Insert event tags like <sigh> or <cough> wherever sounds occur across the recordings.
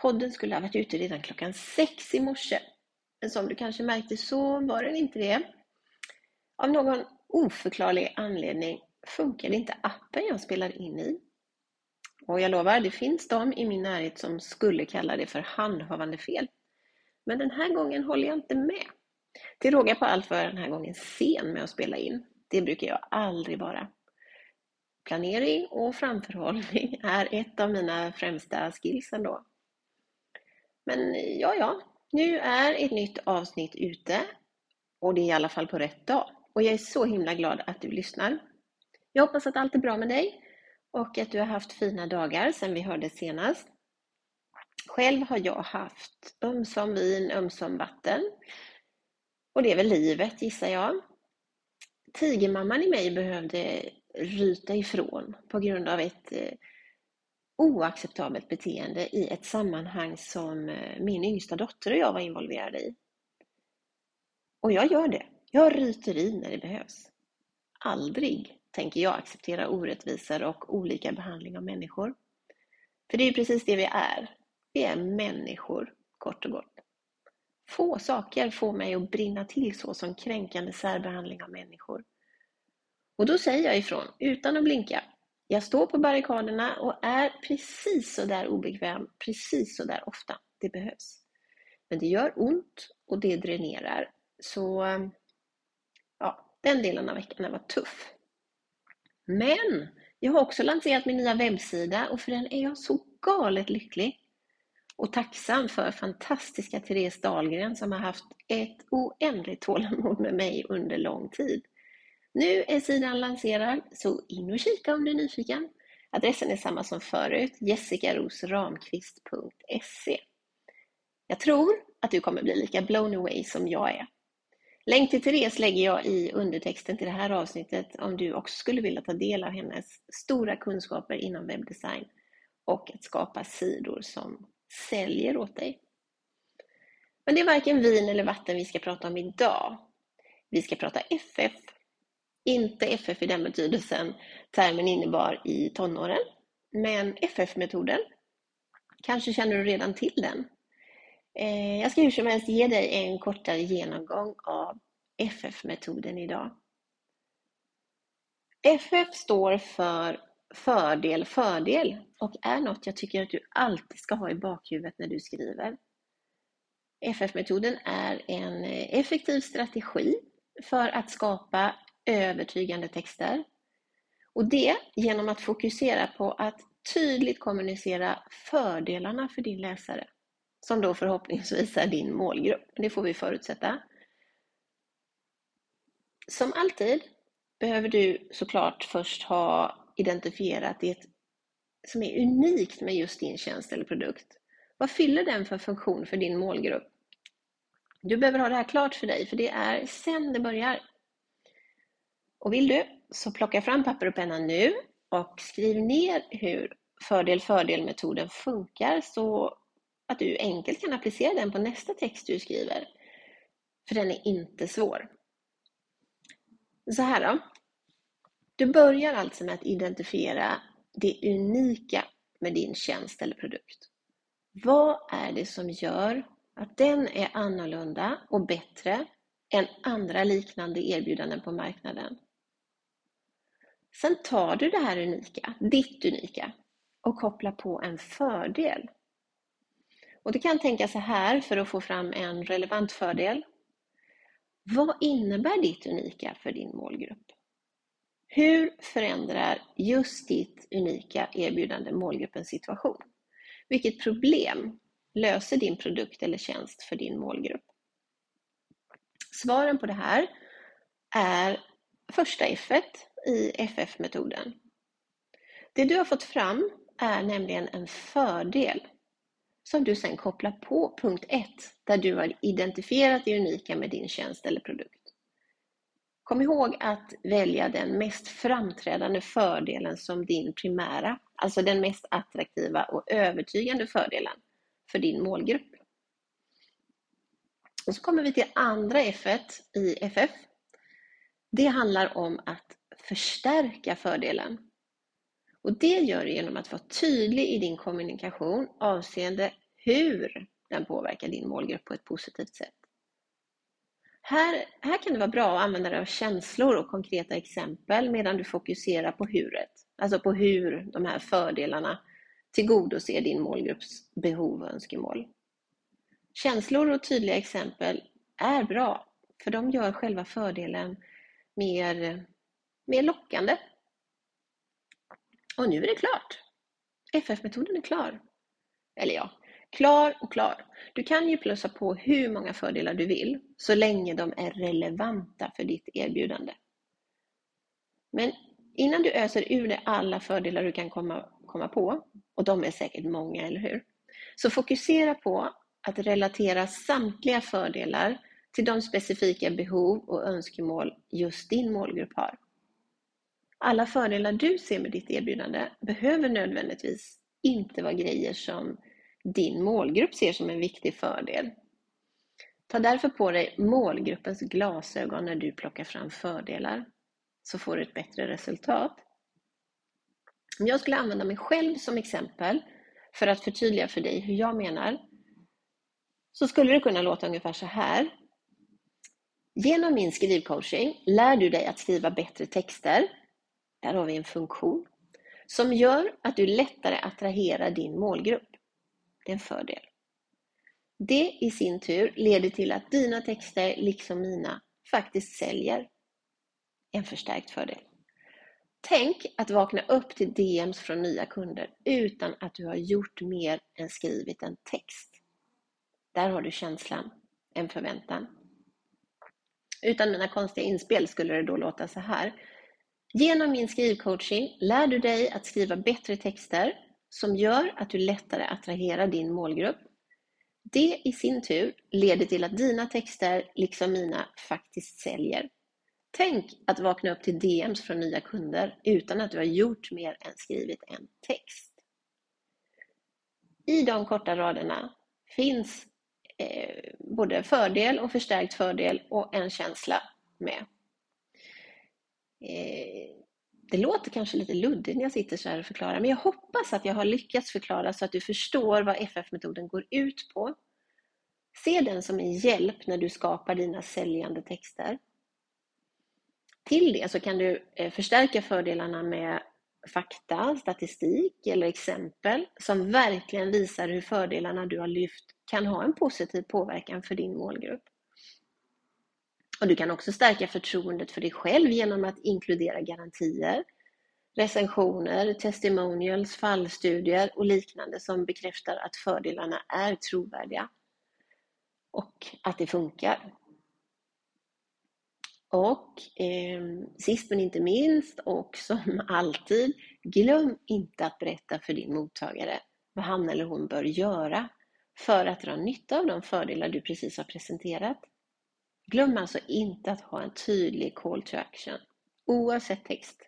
podden skulle ha varit ute redan klockan sex i morse. Men som du kanske märkte så var den inte det. Av någon oförklarlig anledning funkade inte appen jag spelar in i. Och jag lovar, det finns de i min närhet som skulle kalla det för handhavande fel. Men den här gången håller jag inte med. Till råga på allt var jag den här gången sen med att spela in. Det brukar jag aldrig vara. Planering och framförhållning <laughs> är ett av mina främsta skills ändå. Men ja, ja, nu är ett nytt avsnitt ute och det är i alla fall på rätt dag. Och jag är så himla glad att du lyssnar. Jag hoppas att allt är bra med dig och att du har haft fina dagar sedan vi hörde senast. Själv har jag haft ömsom vin, ömsom vatten. Och det är väl livet gissar jag. Tigermamman i mig behövde ryta ifrån på grund av ett eh, oacceptabelt beteende i ett sammanhang som eh, min yngsta dotter och jag var involverade i. Och jag gör det. Jag ryter i när det behövs. Aldrig tänker jag acceptera orättvisor och olika behandling av människor. För det är ju precis det vi är. Vi är människor, kort och gott. Få saker får mig att brinna till så som kränkande särbehandling av människor. Och då säger jag ifrån, utan att blinka. Jag står på barrikaderna och är precis så där obekväm, precis så där ofta det behövs. Men det gör ont och det dränerar. Så eh, ja, den delen av veckan var tuff. Men jag har också lanserat min nya webbsida och för den är jag så galet lycklig och tacksam för fantastiska Therese Dahlgren som har haft ett oändligt tålamod med mig under lång tid. Nu är sidan lanserad, så in och kika om du är nyfiken. Adressen är samma som förut, jessikarosramqvist.se. Jag tror att du kommer bli lika blown away som jag är. Länk till Therese lägger jag i undertexten till det här avsnittet om du också skulle vilja ta del av hennes stora kunskaper inom webbdesign och att skapa sidor som säljer åt dig. Men det är varken vin eller vatten vi ska prata om idag. Vi ska prata FF. Inte FF i den betydelsen termen innebar i tonåren, men FF-metoden. Kanske känner du redan till den? Eh, jag ska hur som helst ge dig en kortare genomgång av FF-metoden idag. FF står för fördel, fördel och är något jag tycker att du alltid ska ha i bakhuvudet när du skriver. FF-metoden är en effektiv strategi för att skapa övertygande texter. Och det genom att fokusera på att tydligt kommunicera fördelarna för din läsare, som då förhoppningsvis är din målgrupp. Det får vi förutsätta. Som alltid behöver du såklart först ha identifierat det som är unikt med just din tjänst eller produkt. Vad fyller den för funktion för din målgrupp? Du behöver ha det här klart för dig, för det är sen det börjar. Och vill du, så plocka fram papper och penna nu och skriv ner hur fördel-fördel-metoden funkar så att du enkelt kan applicera den på nästa text du skriver. För den är inte svår. Så här då. Du börjar alltså med att identifiera det unika med din tjänst eller produkt. Vad är det som gör att den är annorlunda och bättre än andra liknande erbjudanden på marknaden? Sen tar du det här unika, ditt unika, och kopplar på en fördel. Och Du kan tänka så här för att få fram en relevant fördel. Vad innebär ditt unika för din målgrupp? Hur förändrar just ditt unika erbjudande målgruppens situation? Vilket problem löser din produkt eller tjänst för din målgrupp? Svaren på det här är första F i FF-metoden. Det du har fått fram är nämligen en fördel som du sedan kopplar på punkt 1 där du har identifierat det unika med din tjänst eller produkt. Kom ihåg att välja den mest framträdande fördelen som din primära, alltså den mest attraktiva och övertygande fördelen för din målgrupp. Och så kommer vi till andra F i FF. Det handlar om att förstärka fördelen. Och Det gör du genom att vara tydlig i din kommunikation avseende hur den påverkar din målgrupp på ett positivt sätt. Här, här kan det vara bra att använda dig av känslor och konkreta exempel medan du fokuserar på huret. Alltså på hur de här fördelarna tillgodoser din målgrupps behov och önskemål. Känslor och tydliga exempel är bra, för de gör själva fördelen mer, mer lockande. Och nu är det klart. FF-metoden är klar. Eller ja, klar och klar. Du kan ju plussa på hur många fördelar du vill, så länge de är relevanta för ditt erbjudande. Men innan du öser ur dig alla fördelar du kan komma, komma på, och de är säkert många, eller hur? Så fokusera på att relatera samtliga fördelar till de specifika behov och önskemål just din målgrupp har. Alla fördelar du ser med ditt erbjudande behöver nödvändigtvis inte vara grejer som din målgrupp ser som en viktig fördel. Ta därför på dig målgruppens glasögon när du plockar fram fördelar, så får du ett bättre resultat. Om jag skulle använda mig själv som exempel för att förtydliga för dig hur jag menar, så skulle det kunna låta ungefär så här. Genom min skrivcoaching lär du dig att skriva bättre texter. Där har vi en funktion som gör att du lättare attraherar din målgrupp. Det är en fördel. Det i sin tur leder till att dina texter, liksom mina, faktiskt säljer. En förstärkt fördel. Tänk att vakna upp till DMs från nya kunder utan att du har gjort mer än skrivit en text. Där har du känslan, en förväntan. Utan mina konstiga inspel skulle det då låta så här. Genom min skrivcoaching lär du dig att skriva bättre texter som gör att du lättare attraherar din målgrupp. Det i sin tur leder till att dina texter, liksom mina, faktiskt säljer. Tänk att vakna upp till DMs från nya kunder utan att du har gjort mer än skrivit en text. I de korta raderna finns Eh, både fördel och förstärkt fördel och en känsla med. Eh, det låter kanske lite luddigt när jag sitter så här och förklarar, men jag hoppas att jag har lyckats förklara så att du förstår vad FF-metoden går ut på. Se den som en hjälp när du skapar dina säljande texter. Till det så kan du eh, förstärka fördelarna med fakta, statistik eller exempel som verkligen visar hur fördelarna du har lyft kan ha en positiv påverkan för din målgrupp. Och du kan också stärka förtroendet för dig själv genom att inkludera garantier, recensioner, testimonials, fallstudier och liknande som bekräftar att fördelarna är trovärdiga och att det funkar. Och eh, sist men inte minst och som alltid, glöm inte att berätta för din mottagare vad han eller hon bör göra för att dra nytta av de fördelar du precis har presenterat. Glöm alltså inte att ha en tydlig call to action, oavsett text.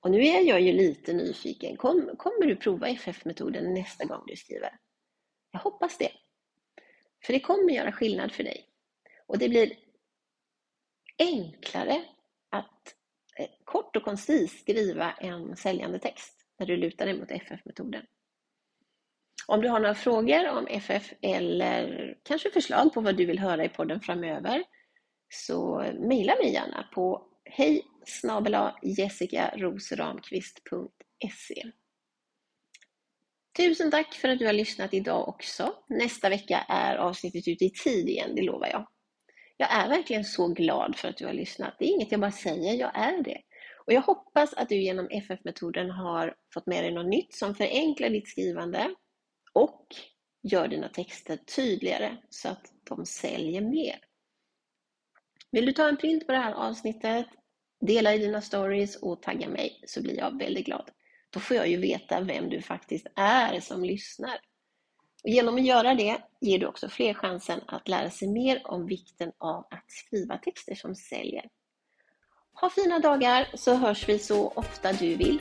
Och nu är jag ju lite nyfiken. Kom, kommer du prova FF-metoden nästa gång du skriver? Jag hoppas det. För det kommer göra skillnad för dig. Och det blir enklare att eh, kort och koncist skriva en säljande text när du lutar dig mot FF-metoden. Om du har några frågor om FF eller kanske förslag på vad du vill höra i podden framöver så mejla mig gärna på hej jessicarosramqvist.se Tusen tack för att du har lyssnat idag också. Nästa vecka är avsnittet ute i tid igen, det lovar jag. Jag är verkligen så glad för att du har lyssnat. Det är inget jag bara säger, jag är det. Och jag hoppas att du genom FF-metoden har fått med dig något nytt som förenklar ditt skrivande och gör dina texter tydligare så att de säljer mer. Vill du ta en print på det här avsnittet, dela i dina stories och tagga mig så blir jag väldigt glad. Då får jag ju veta vem du faktiskt är som lyssnar. Och genom att göra det ger du också fler chansen att lära sig mer om vikten av att skriva texter som säljer. Ha fina dagar så hörs vi så ofta du vill.